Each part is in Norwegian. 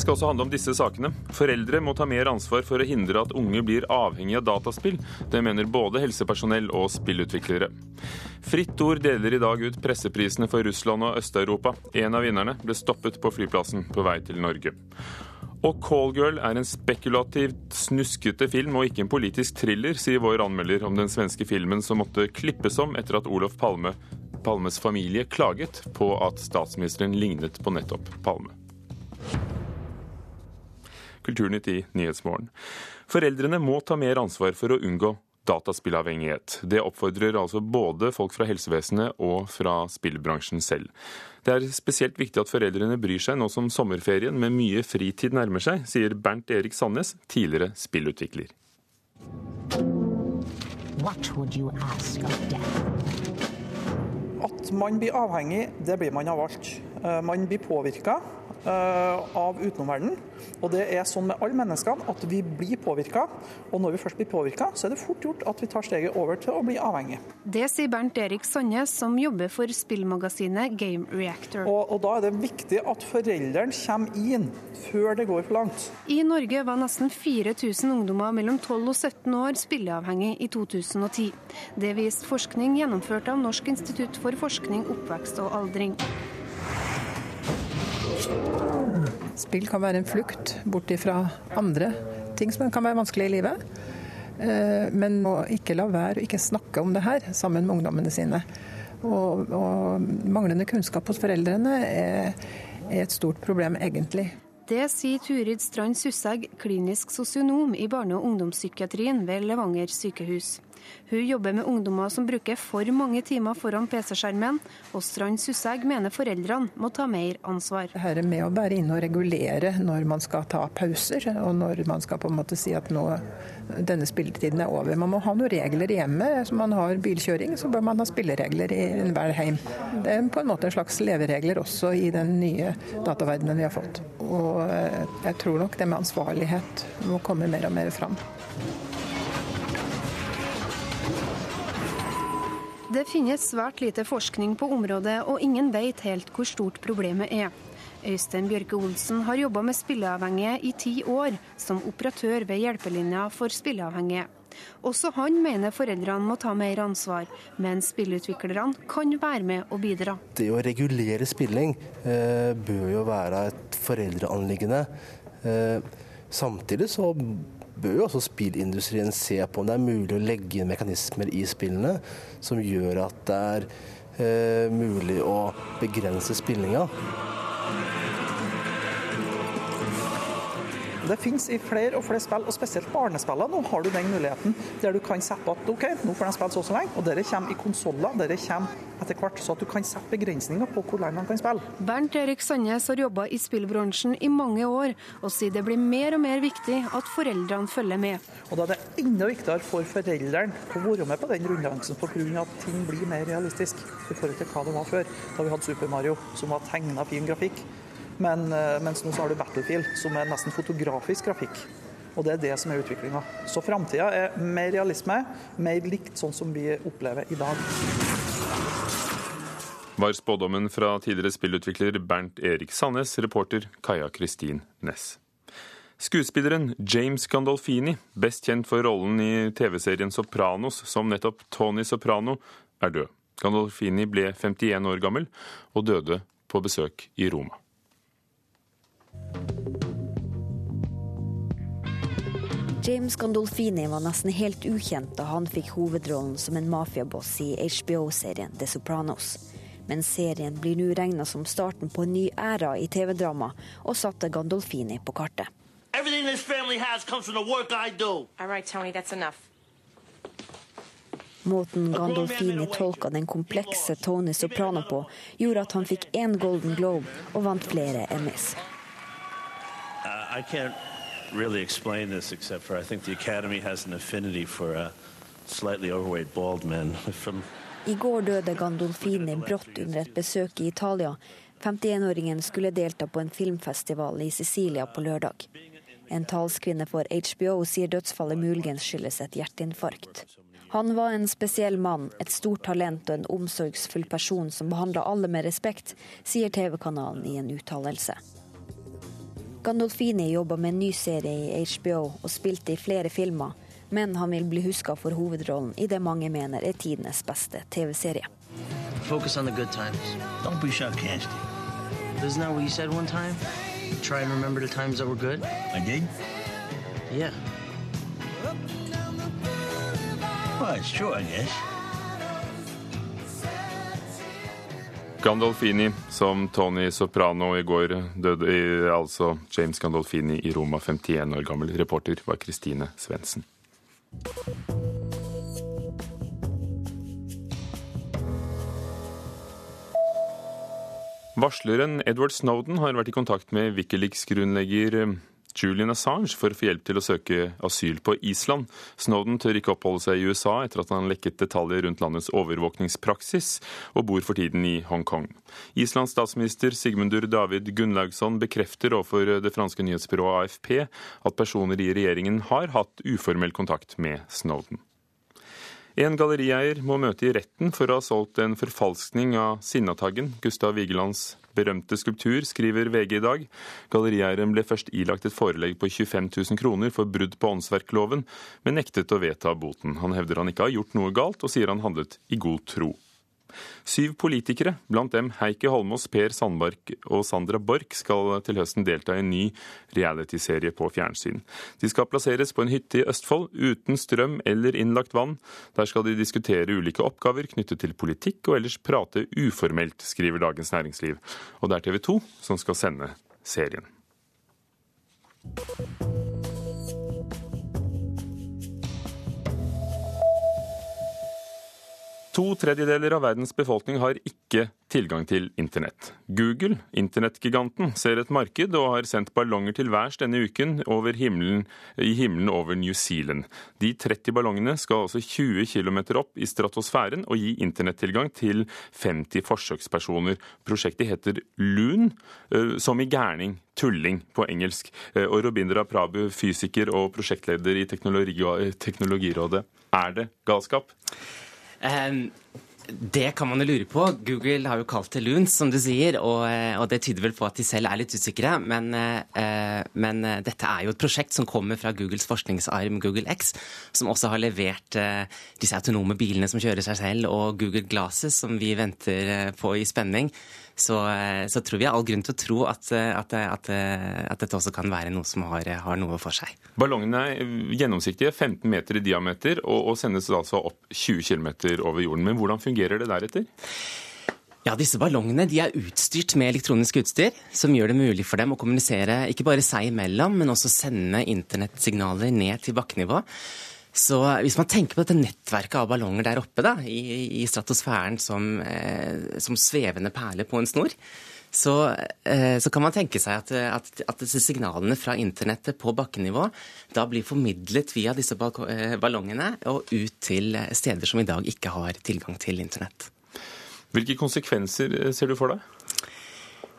Det skal også handle om disse sakene. Foreldre må ta mer ansvar for å hindre at unge blir avhengig av dataspill. Det mener både helsepersonell og spillutviklere. Fritt Ord deler i dag ut presseprisene for Russland og Øst-Europa. En av vinnerne ble stoppet på flyplassen på vei til Norge. Og Callgirl er en spekulativt snuskete film og ikke en politisk thriller, sier vår anmelder om den svenske filmen som måtte klippes om etter at Olof Palme, Palmes familie klaget på at statsministeren lignet på nettopp Palme. Kulturnytt i Nyhetsmorgen. Foreldrene må ta mer ansvar for å unngå dataspillavhengighet. Det oppfordrer altså både folk fra helsevesenet og fra spillbransjen selv. Det er spesielt viktig at foreldrene bryr seg nå som sommerferien med mye fritid nærmer seg, sier Bernt Erik Sandnes, tidligere spillutvikler. At man blir avhengig, det blir man av alt. Eh, man blir påvirka av utenomverdenen. Og det er sånn med alle menneskene at vi blir påvirka. Og når vi først blir påvirka, så er det fort gjort at vi tar steget over til å bli avhengig. Det sier Bernt Erik Sandnes, som jobber for spillmagasinet Game Reactor. Og, og da er det viktig at foreldrene kommer inn før det går for langt. I Norge var nesten 4000 ungdommer mellom 12 og 17 år spilleavhengig i 2010. Det viste forskning gjennomført av Norsk institutt for forskning, oppvekst og aldring. Spill kan være en flukt bort fra andre ting som kan være vanskelig i livet. Eh, men å ikke la være å ikke snakke om det her sammen med ungdommene sine. Og, og manglende kunnskap hos foreldrene er, er et stort problem, egentlig. Det sier Turid Strand Sussegg, klinisk sosionom i barne- og ungdomspsykiatrien ved Levanger sykehus. Hun jobber med ungdommer som bruker for mange timer foran PC-skjermen, og Strand Sussegg mener foreldrene må ta mer ansvar. Dette med å være inne og regulere når man skal ta pauser, og når man skal på en måte si at nå, denne spilletiden er over. Man må ha noen regler hjemme. Som man har bilkjøring, så bør man ha spilleregler i enhver heim. Det er på en måte en slags leveregler også i den nye dataverdenen vi har fått. Og eh, jeg tror nok det med ansvarlighet må komme mer og mer fram. Det finnes svært lite forskning på området, og ingen vet helt hvor stort problemet er. Øystein Bjørke Olsen har jobba med spilleavhengige i ti år, som operatør ved Hjelpelinja for spilleavhengige. Også han mener foreldrene må ta mer ansvar, men spillutviklerne kan være med og bidra. Det å regulere spilling eh, bør jo være et foreldreanliggende. Eh, samtidig så bør jo også spillindustrien se på om det er mulig å legge inn mekanismer i spillene som gjør at det er eh, mulig å begrense spillinga. Det finnes i flere og flere spill, og spesielt barnespillene. Nå har du den muligheten der du kan sette at OK, nå får de spille så og så lenge. Og dere kommer i konsoller. Dere kommer etter hvert, så at du kan sette begrensninger på hvor lenge de kan spille. Bernt Erik Sandnes har jobba i spillbransjen i mange år, og sier det blir mer og mer viktig at foreldrene følger med. Og da er det enda viktigere for foreldrene å være med på den runddansen pga. at ting blir mer realistisk i forhold til hva det var før. Da vi hadde Super Mario, som var tegna fin grafikk. Men, eh, mens nå har du Battlefield, som er nesten fotografisk grafikk. Og det er det som er utviklinga. Så framtida er mer realisme, mer likt sånn som vi opplever i dag. Var spådommen fra tidligere spillutvikler Bernt Erik Sandnes, reporter Kaja Kristin Næss. Skuespilleren James Gandolfini, best kjent for rollen i TV-serien Sopranos som nettopp Tony Soprano, er død. Gandolfini ble 51 år gammel og døde på besøk i Roma. James Gandolfini var nesten helt ukjent da han fikk hovedrollen som en mafiaboss i HBO-serien The Sopranos. Men serien blir nå regna som starten på en ny æra i TV-drama, og satte Gandolfini på kartet. Måten Gandolfini tolka den komplekse Tony Soprano på, gjorde at han fikk én Golden Globe og vant flere Emmys. I can't really explain this except for I think the Academy has an affinity for uh, slightly overweight bald men. From I går døde Gandolfini brått under et besøk i Italia. 51-åringen skulle delta på en filmfestival i Sicilia på lørdag. En talskvinne for HBO sier dødsfallet muligens skyldes et hjerteinfarkt. Han var en spesiell mann, et stort talent og en omsorgsfull person som behandla alle med respekt, sier TV-kanalen i en uttalelse. Gandolfini jobber med en ny serie i HBO og spilte i flere filmer, men han vil bli huska for hovedrollen i det mange mener er tidenes beste TV-serie. Focus on the good times. Don't be sarcastic. Isn't that what you said one time? Try and remember the times that were good? I did? Yeah. Well, it's true, I guess. Gandolfini som Tony Soprano i går døde i, altså James Gandolfini i Roma, 51 år gammel. Reporter var Kristine Svendsen. Varsleren Edward Snowden har vært i kontakt med Wikileaks-grunnlegger Julian Assange for å få hjelp til å søke asyl på Island. Snowden tør ikke oppholde seg i USA etter at han lekket detaljer rundt landets overvåkningspraksis, og bor for tiden i Hongkong. Islands statsminister Sigmundur David Gunnlaugsson bekrefter overfor det franske nyhetsbyrået AFP at personer i regjeringen har hatt uformell kontakt med Snowden. En gallerieier må møte i retten for å ha solgt en forfalskning av Sinnataggen, Gustav Vigelands berømte skulptur, skriver VG i dag. Gallerieieren ble først ilagt et forelegg på 25 000 kroner for brudd på åndsverkloven, men nektet å vedta boten. Han hevder han ikke har gjort noe galt, og sier han handlet i god tro. Syv politikere, blant dem Heikki Holmås, Per Sandbark og Sandra Borch, skal til høsten delta i en ny realityserie på fjernsyn. De skal plasseres på en hytte i Østfold, uten strøm eller innlagt vann. Der skal de diskutere ulike oppgaver knyttet til politikk og ellers prate uformelt, skriver Dagens Næringsliv. Og det er TV 2 som skal sende serien. To tredjedeler av verdens befolkning har ikke tilgang til internett. Google, internettgiganten, ser et marked og har sendt ballonger til værs denne uken himmelen, i himmelen over New Zealand. De 30 ballongene skal altså 20 km opp i stratosfæren og gi internettilgang til 50 forsøkspersoner. Prosjektet heter Loon, som i gærning, tulling på engelsk. Og Robindra Prabhu, fysiker og prosjektleder i Teknologirådet. Er det galskap? Um, det kan man jo lure på. Google har jo kalt det loons, som du sier, og, eh, og, det tyder vel på at de selv er litt usikre. Men, uh, men uh, dette er jo et prosjekt som kommer fra Googles forskningsarm Google X, som også har levert disse autonome bilene som kjører seg selv, og Google Glasses, som vi venter på i spenning så, eh, så, tror vi har all grunn til å tro at, eh, at, eh, at, at dette også kan være noe som har, har, noe for seg. Ballongene er gjennomsiktige, 15 meter i diameter, og, og sendes altså opp 20 km over jorden. Men hvordan fungerer det deretter? Ja, disse ballongene de er utstyrt med elektronisk utstyr, som gjør det mulig for dem å kommunisere ikke bare seg imellom, men også sende internettsignaler ned til bakkenivå. Så hvis man tenker på dette nettverket av ballonger der oppe da, i, i stratosfæren som, eh, som, svevende perler på en snor, så, eh, så kan man tenke seg at, at, at, disse signalene fra internettet på bakkenivå da blir formidlet via disse eh, ballongene og ut til steder som i dag ikke har tilgang til internett. Hvilke konsekvenser eh, ser du for deg?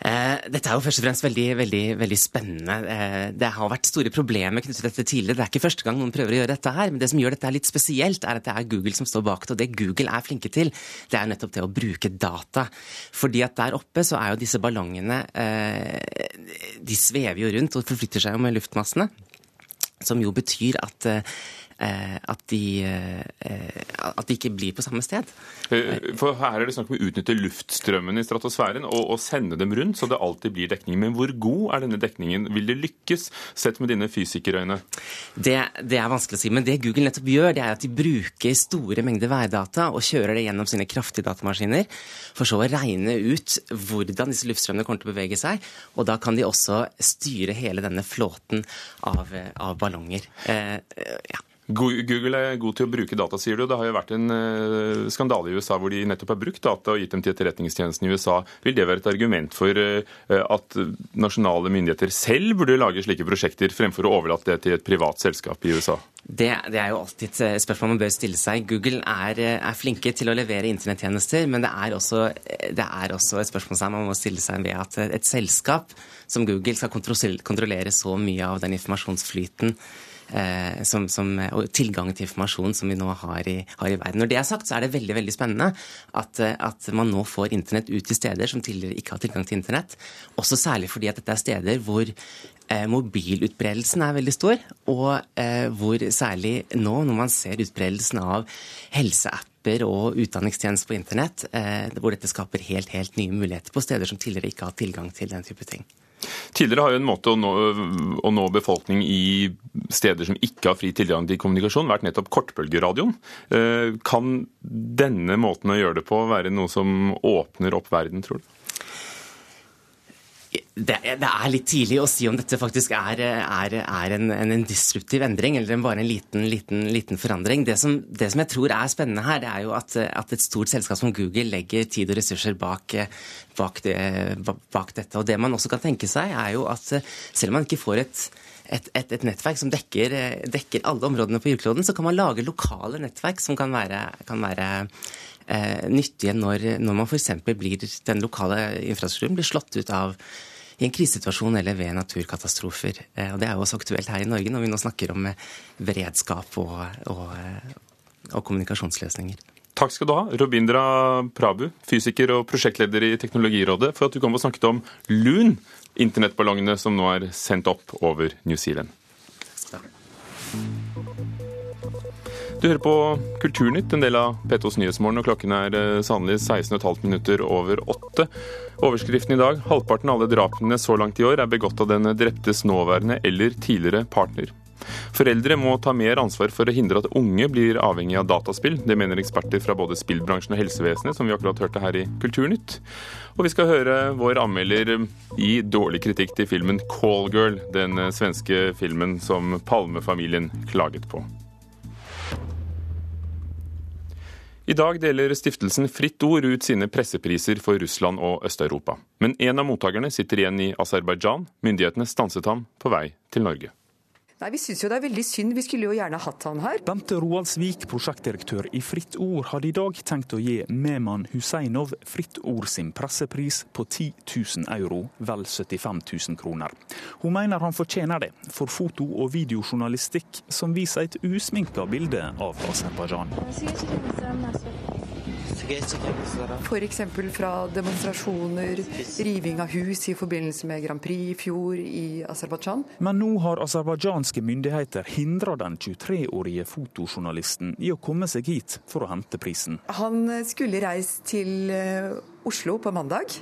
Eh, dette er jo først og fremst veldig, veldig, veldig spennende. Eh, det har vært store problemer knyttet til dette tidligere. Det er ikke første gang noen prøver å gjøre dette her. Men det som gjør dette litt spesielt, er at det er Google som står bak det. Og det Google er flinke til, det er nettopp det å bruke data. Fordi at der oppe så er jo disse ballongene eh, De svever jo rundt og forflytter seg jo med luftmassene. Som jo betyr at at de, eh, at de, ikke blir på samme sted. Eh, for Her er det snakk om å utnytte luftstrømmen i stratosfæren og, og, sende dem rundt, så det alltid blir dekning. Men hvor god er denne dekningen? Vil det lykkes, sett med dine fysikerøyne? Det, det, er vanskelig å si. Men det Google nettopp gjør, det er at de bruker store mengder værdata og kjører det gjennom sine kraftige datamaskiner, for så å regne ut hvordan disse luftstrømmene kommer til å bevege seg. Og da kan de også styre hele denne flåten av, av ballonger. Eh, ja. Google er god til å bruke data, sier du. Det har jo vært en uh, skandale i USA hvor de nettopp har brukt data og gitt dem til etterretningstjenesten i USA. Vil det være et argument for uh, at nasjonale myndigheter selv burde lage slike prosjekter, fremfor å overlate det til et privat selskap i USA? Det, det, er jo alltid et spørsmål man bør stille seg. Google er, er flinke til å levere internettjenester, men det er også, det er også et spørsmål man må stille seg ved at et selskap som Google skal kontrollere så mye av den informasjonsflyten eh, som, som, og tilgang til informasjon som vi nå har i, har i, verden. Når det er sagt, så er det veldig veldig spennende at, at man nå får internett ut til steder som tidligere ikke har tilgang til internett. Også særlig fordi at dette er steder hvor eh, mobilutbredelsen er veldig stor, og eh, hvor særlig nå, når man ser utbredelsen av helseapper og utdanningstjenester på internett, eh, hvor dette skaper helt, helt nye muligheter på steder som tidligere ikke har tilgang til den type ting. Tidligere har jo en måte å nå, å nå, befolkning i steder som ikke har fri tilgang til kommunikasjon, vært nettopp kortbølgeradioen. Eh, kan denne måten å gjøre det på være noe som åpner opp verden, tror du? Det, det, er litt tidlig å si om dette faktisk er, er, er en, en, disruptiv endring, eller bare en liten, liten, liten forandring. Det som, det som, jeg tror er spennende her, det er jo at, at, et stort selskap som Google legger tid og ressurser bak, bak, det, bak, dette. Og det man også kan tenke seg, er jo at selv om man ikke får et et, et, et, nettverk som dekker, dekker, alle områdene på jordkloden, så kan man lage lokale nettverk som kan være, kan være eh, nyttige når, når man f.eks. blir den lokale infrastrukturen blir slått ut av i en krisesituasjon eller ved naturkatastrofer. Eh, og Det er jo også aktuelt her i Norge når vi nå snakker om eh, beredskap og, og, eh, og kommunikasjonsløsninger. Takk skal du ha, Robindra Prabu, fysiker og prosjektleder i Teknologirådet, for at du kom og snakket om LUN, internettballongene som nå er sendt opp over New Zealand. Du hører på Kulturnytt, en del av P2s Nyhetsmorgen, og klokken er sannelig 16,5 minutter over åtte. Overskriften i dag halvparten av alle drapene så langt i år er begått av den dreptes nåværende eller tidligere partner. Foreldre må ta mer ansvar for å hindre at unge blir avhengig av dataspill. Det mener eksperter fra både spillbransjen og helsevesenet, som vi akkurat hørte her i Kulturnytt. Og vi skal høre vår anmelder gi dårlig kritikk til filmen Callgirl, den svenske filmen som Palme-familien klaget på. I dag deler stiftelsen Fritt Ord ut sine pressepriser for Russland og Øst-Europa. Men en av mottakerne sitter igjen i Aserbajdsjan. Myndighetene stanset ham på vei til Norge. Nei, Vi syns jo det er veldig synd. Vi skulle jo gjerne hatt han her. Bente Roaldsvik, prosjektdirektør i Fritt Ord, hadde i dag tenkt å gi Meman Husseinov Fritt Ord sin pressepris på 10 000 euro, vel 75 000 kroner. Hun mener han fortjener det, for foto- og videojournalistikk som viser et usminka bilde av Aserbajdsjan. F.eks. fra demonstrasjoner, riving av hus i forbindelse med Grand Prix i fjor i Aserbajdsjan. Men nå har aserbajdsjanske myndigheter hindra den 23-årige fotojournalisten i å komme seg hit for å hente prisen. Han skulle reist til eh, Oslo på mandag.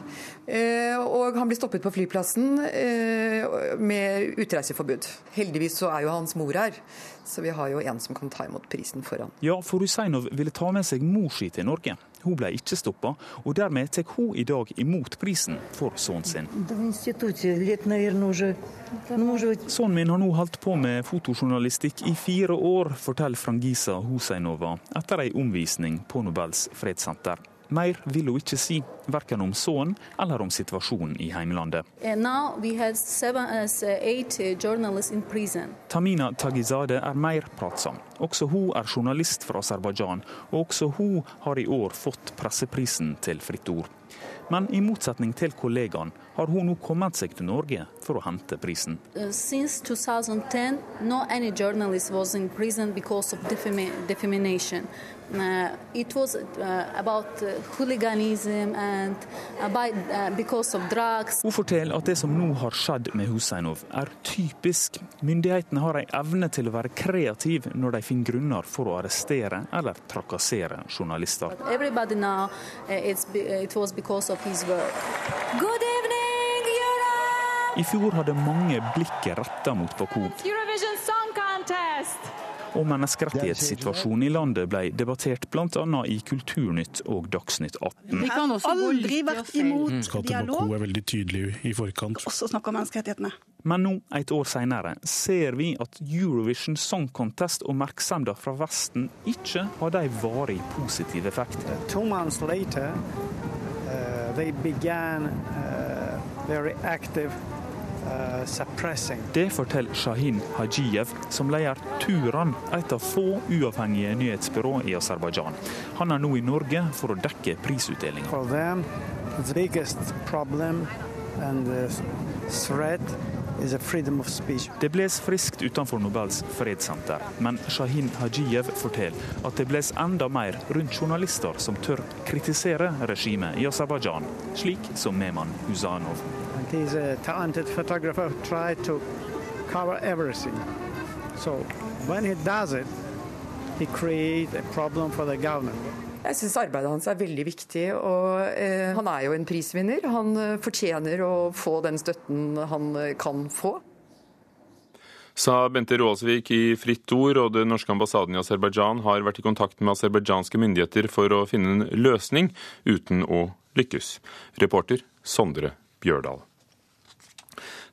Eh, og han blir stoppet på flyplassen eh, med utreiseforbud. Heldigvis så er jo hans mor her, så vi har jo en som kan ta imot prisen for han. Ja, for Huseinov ville ta med seg mor si til Norge. Hun ble ikke stoppa, og dermed tar hun i dag imot prisen for sønnen sin. Sønnen min har nå holdt på med fotojournalistikk i fire år, forteller Frangisa Huseinova etter ei omvisning på Nobels fredssenter. Mer vil hun ikke si, verken om sønnen eller om situasjonen i heimlandet. Tamina Tagizade er mer pratsom. Også hun er journalist fra Aserbajdsjan, og også hun har i år fått presseprisen til Fritt Ord. Men i motsetning til kollegaen har hun nå kommet seg til Norge for å hente prisen. Uh, since 2010, no any journalist was in prison because of defamation. Uh, it was uh, about uh, hooliganism and by, uh, because of drugs. Hun forteller at det som nå har skjedd med Husseinov, er typisk. Myndighetene har en evne til å være kreativ når de finner grunner for å arrestere eller trakassere journalister. Everybody now, it's, it was because of his work. Good evening, Europe! I fjor hadde mange blikket retta mot Baku. Eurovision Song Contest! og menneskerettighetssituasjonen i landet ble debattert bl.a. i Kulturnytt og Dagsnytt 18. Vi kan aldri vært imot mm. Skal til Baku er veldig tydelig i forkant. Også snakke om menneskerettighetene. Men nå, et år senere, ser vi at Eurovision Song Contest og oppmerksomheten fra Vesten ikke hadde en varig positiv effekt. Det forteller Shahin Hajiyev, som leder Turan, et av få uavhengige nyhetsbyrå i Aserbajdsjan. Han er nå i Norge for å dekke prisutdelinga. Det bles friskt utenfor Nobels fredssenter, men Shahin Hajiyev forteller at det bles enda mer rundt journalister som tør kritisere regimet i Aserbajdsjan, slik som Meman Huzanov. So when he does it, he creates a problem for the government. Jeg syns arbeidet hans er veldig viktig. og eh, Han er jo en prisvinner. Han eh, fortjener å få den støtten han eh, kan få. Sa Bente Roaldsvik i Fritt Ord, og den norske ambassaden i Aserbajdsjan har vært i kontakt med aserbajdsjanske myndigheter for å finne en løsning, uten å lykkes. Reporter Sondre Bjørdal.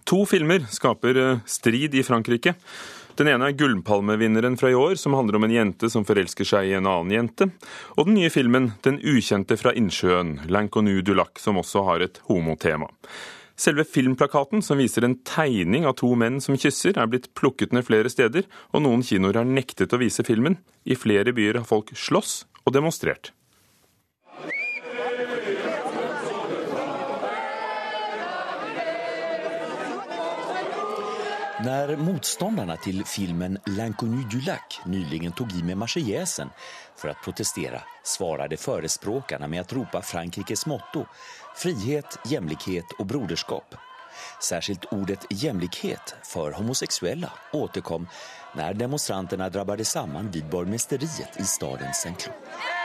To filmer skaper eh, strid i Frankrike. Den ene er Gullpalmevinneren fra i år, som handler om en jente som forelsker seg i en annen jente. Og den nye filmen Den ukjente fra innsjøen, L'inconnu Dulac, som også har et homotema. Selve filmplakaten, som viser en tegning av to menn som kysser, er blitt plukket ned flere steder, og noen kinoer har nektet å vise filmen. I flere byer har folk slåss og demonstrert. När motståndarna till filmen L'Inconnu du lac nyligen tog i med Marseljäsen för att protestera svarade förespråkarna med att ropa Frankrikes motto frihet, jämlikhet och broderskap. Särskilt ordet jämlikhet för homosexuella återkom när demonstranterna drabbade samman vid borgmästeriet i staden Saint-Cloud.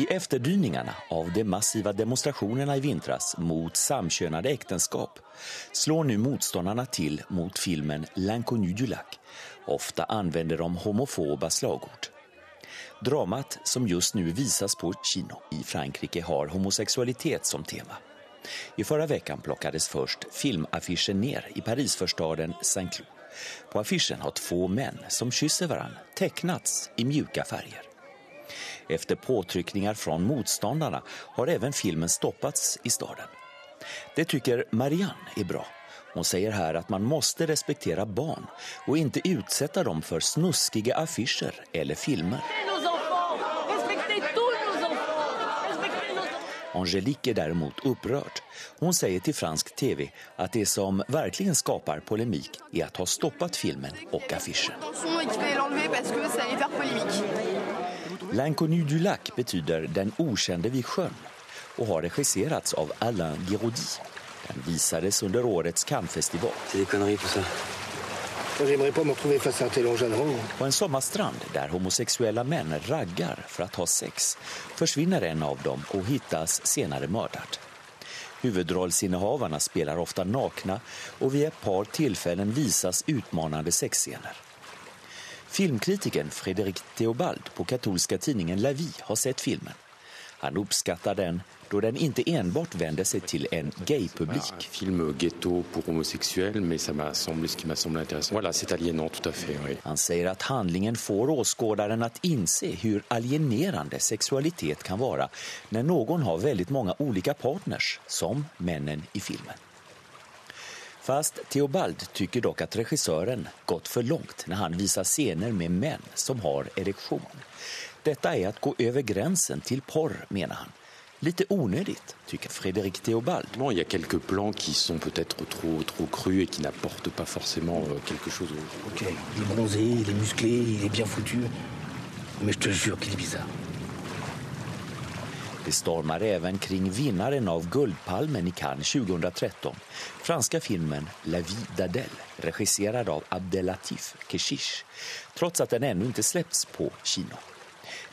I efterdyningarna av de massiva demonstrationerna i vintras mot samkönade äktenskap slår nu motståndarna till mot filmen lac. Ofta använder de homofoba slagord. Dramat som just nu visas på kino i Frankrike har homosexualitet som tema. I förra veckan plockades först filmaffischen ner i Parisförstaden Saint-Cloud. På affischen har två män som kysser varann tecknats i mjuka färger. Efter påtryckningar från motståndarna har även filmen stoppats i staden. Det tycker Marianne är bra. Hon säger här att man måste respektera barn och inte utsätta dem för snuskiga affischer eller filmer. Angelique är däremot upprörd. Hon säger till fransk tv att det som verkligen skapar polemik är att ha stoppat filmen och affischen. L'Inconnu du lac betyder Den okände vid sjön och har regisserats av Alain Giraudy. Den visades under årets Cannesfestival. På en sommarstrand där homosexuella män raggar för att ha sex försvinner en av dem och hittas senare mördad. Huvudrollsinnehavarna spelar ofta nakna och vid ett par tillfällen visas utmanande sexscener. Filmkritikern Fredrik Theobald på katolska tidningen La Vie har sett filmen. Han uppskattar den då den inte enbart vänder sig till en gaypublik. Film ghetto pour homosexuels, mais ça m'a semblé ce qui m'a semblé intéressant. Voilà, c'est aliénant tout à fait. Oui. Han säger att handlingen får åskådaren att inse hur alienerande sexualitet kan vara när någon har väldigt många olika partners, som männen i filmen. Fast Theobald tycker dock att regissören gått för långt när han visar scener med män som har erektion. Detta är att gå över gränsen till porr, menar han. Lite onödigt, tycker Frédéric Theobald. Bon, il y a quelques plans qui sont peut-être trop, trop crus et qui n'apportent pas forcément euh, quelque chose. Ok, il est bronzé, il est musclé, il est bien foutu. Mais je te jure qu'il est bizarre. Det stormar även kring vinnaren av Guldpalmen i Cannes 2013, franska filmen La vie d'Adèle, regisserad av Abdelatif Keshish, trots att den ännu inte släppts på kino.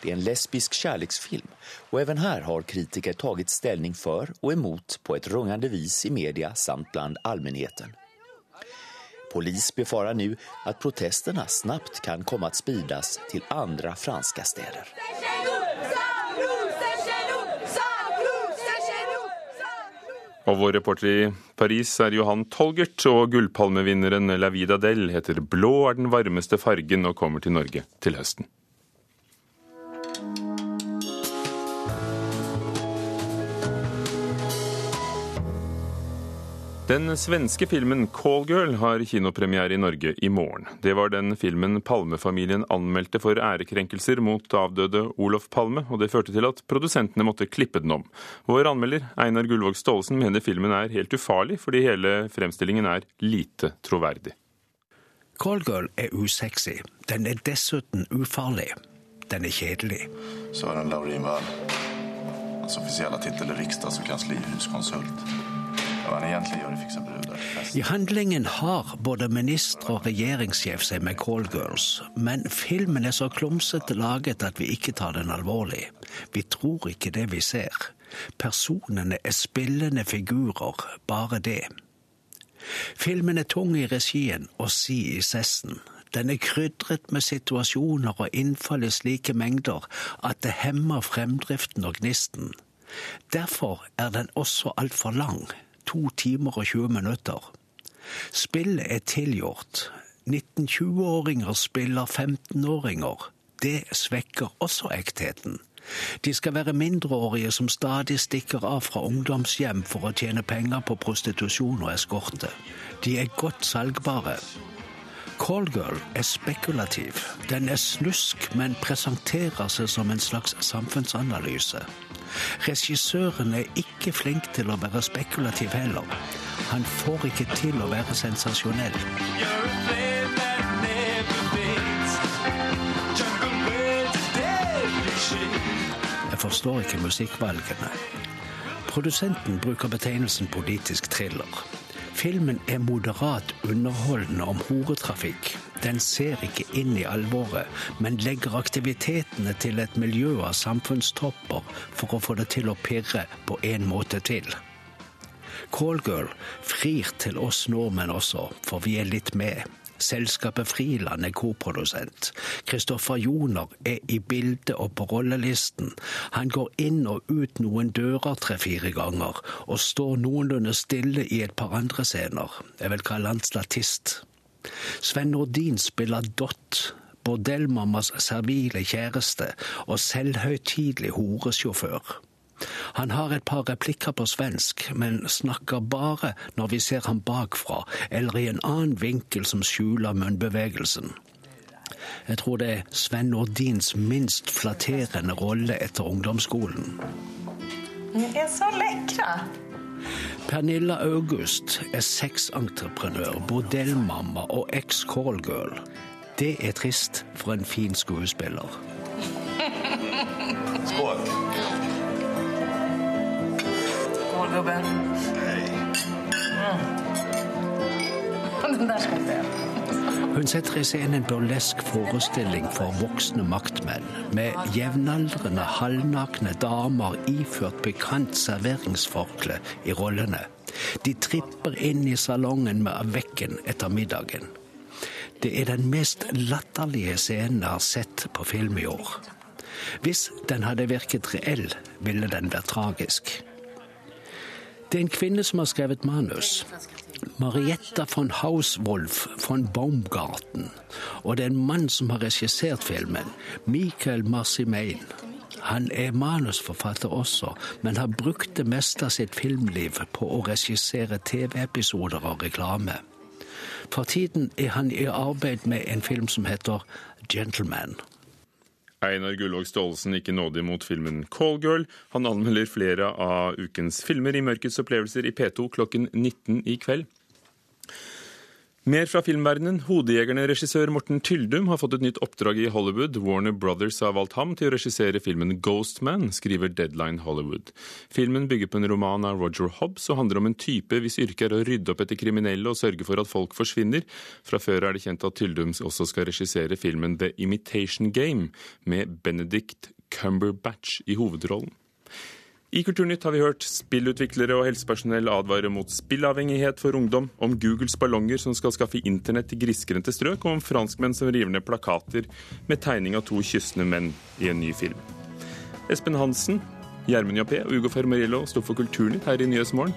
Det är en lesbisk kärleksfilm och även här har kritiker tagit ställning för och emot på ett rungande vis i media samt bland allmänheten. Polis befarar nu att protesterna snabbt kan komma att spridas till andra franska städer. Og vår reporter i Paris er Johan Tolgert, og gullpalmevinneren La Vida Del heter Blå er den varmeste fargen og kommer til Norge til høsten. Den svenske filmen 'Callgirl' har kinopremiere i Norge i morgen. Det var den filmen Palme-familien anmeldte for ærekrenkelser mot avdøde Olof Palme, og det førte til at produsentene måtte klippe den om. Vår anmelder Einar Gullvåg Staalesen mener filmen er helt ufarlig, fordi hele fremstillingen er lite troverdig. 'Callgirl' er usexy. Den er dessuten ufarlig. Den er kjedelig. Søren Laurin Wall. Hans offisielle tittel er riksdags- og kanslihuskonsult. I handlingen har både minister og regjeringssjef seg med callgirls, men filmen er så klumsete laget at vi ikke tar den alvorlig. Vi tror ikke det vi ser. Personene er spillende figurer, bare det. Filmen er tung i regien og si i sessen. Den er krydret med situasjoner og innfall i slike mengder at det hemmer fremdriften og gnisten. Derfor er den også altfor lang to timer og 20 minutter. Spillet er tilgjort. 19-20-åringer spiller 15-åringer. Det svekker også ektheten. De skal være mindreårige som stadig stikker av fra ungdomshjem for å tjene penger på prostitusjon og eskorte. De er godt salgbare. Callgirl er spekulativ. Den er snusk, men presenterer seg som en slags samfunnsanalyse. Regissøren er ikke flink til å være spekulativ heller. Han får ikke til å være sensasjonell. Jeg forstår ikke musikkvalgene. Produsenten bruker betegnelsen politisk thriller. Filmen er moderat underholdende om horetrafikk. Den ser ikke inn i alvoret, men legger aktivitetene til et miljø av samfunnstopper for å få det til å pirre på en måte til. Callgirl frir til oss nordmenn også, for vi er litt med. Selskapet Friland er koprodusent. Kristoffer Joner er i bildet og på rollelisten. Han går inn og ut noen dører tre-fire ganger, og står noenlunde stille i et par andre scener. Jeg vil kalle han statist. Sven Nordin spiller Dott, bordellmammas servile kjæreste og selvhøytidelig horesjåfør. Han har et par replikker på svensk, men snakker bare når vi ser ham bakfra eller i en annen vinkel som skjuler munnbevegelsen. Jeg tror det er Sven Nordins minst flatterende rolle etter ungdomsskolen. Ni er så lekre! Pernilla August er sexentreprenør, bordellmamma og eks-callgirl. Det er trist for en fin skuespiller. Gubben. Mm. Den der skal jeg se. Hun setter i scenen en burlesk forestilling for voksne maktmenn, med jevnaldrende, halvnakne damer iført pikant serveringsforkle i rollene. De tripper inn i salongen med vekken etter middagen. Det er den mest latterlige scenen jeg har sett på film i år. Hvis den hadde virket reell, ville den vært tragisk. Det er en kvinne som har skrevet manus. Marietta von Hauswolf von Baumgarten. Og det er en mann som har regissert filmen. Michael Marcimain. Han er manusforfatter også, men har brukt det meste av sitt filmliv på å regissere TV-episoder og reklame. For tiden er han i arbeid med en film som heter Gentleman. Einar Gullvåg Staalesen ikke nådig mot filmen Callgirl. Han anmelder flere av ukens filmer i Mørkets opplevelser i P2 klokken 19 i kveld. Mer fra filmverdenen. Hodejegerne-regissør Morten Tyldum har fått et nytt oppdrag i Hollywood. Warner Brothers har valgt ham til å regissere filmen Ghostman, skriver Deadline Hollywood. Filmen bygger på en roman av Roger Hobbs og handler om en type hvis yrke er å rydde opp etter kriminelle og sørge for at folk forsvinner. Fra før er det kjent at Tyldum også skal regissere filmen The Imitation Game, med Benedict Cumberbatch i hovedrollen. I Kulturnytt har vi hørt spillutviklere og helsepersonell advare mot spillavhengighet for ungdom, om Googles ballonger som skal skaffe internett til grisgrendte strøk, og om franskmenn som river ned plakater med tegning av to kyssende menn i en ny film. Espen Hansen, Gjermund Jappé og Ugo Fermarillo sto for Kulturnytt her i Nyhetsmorgen.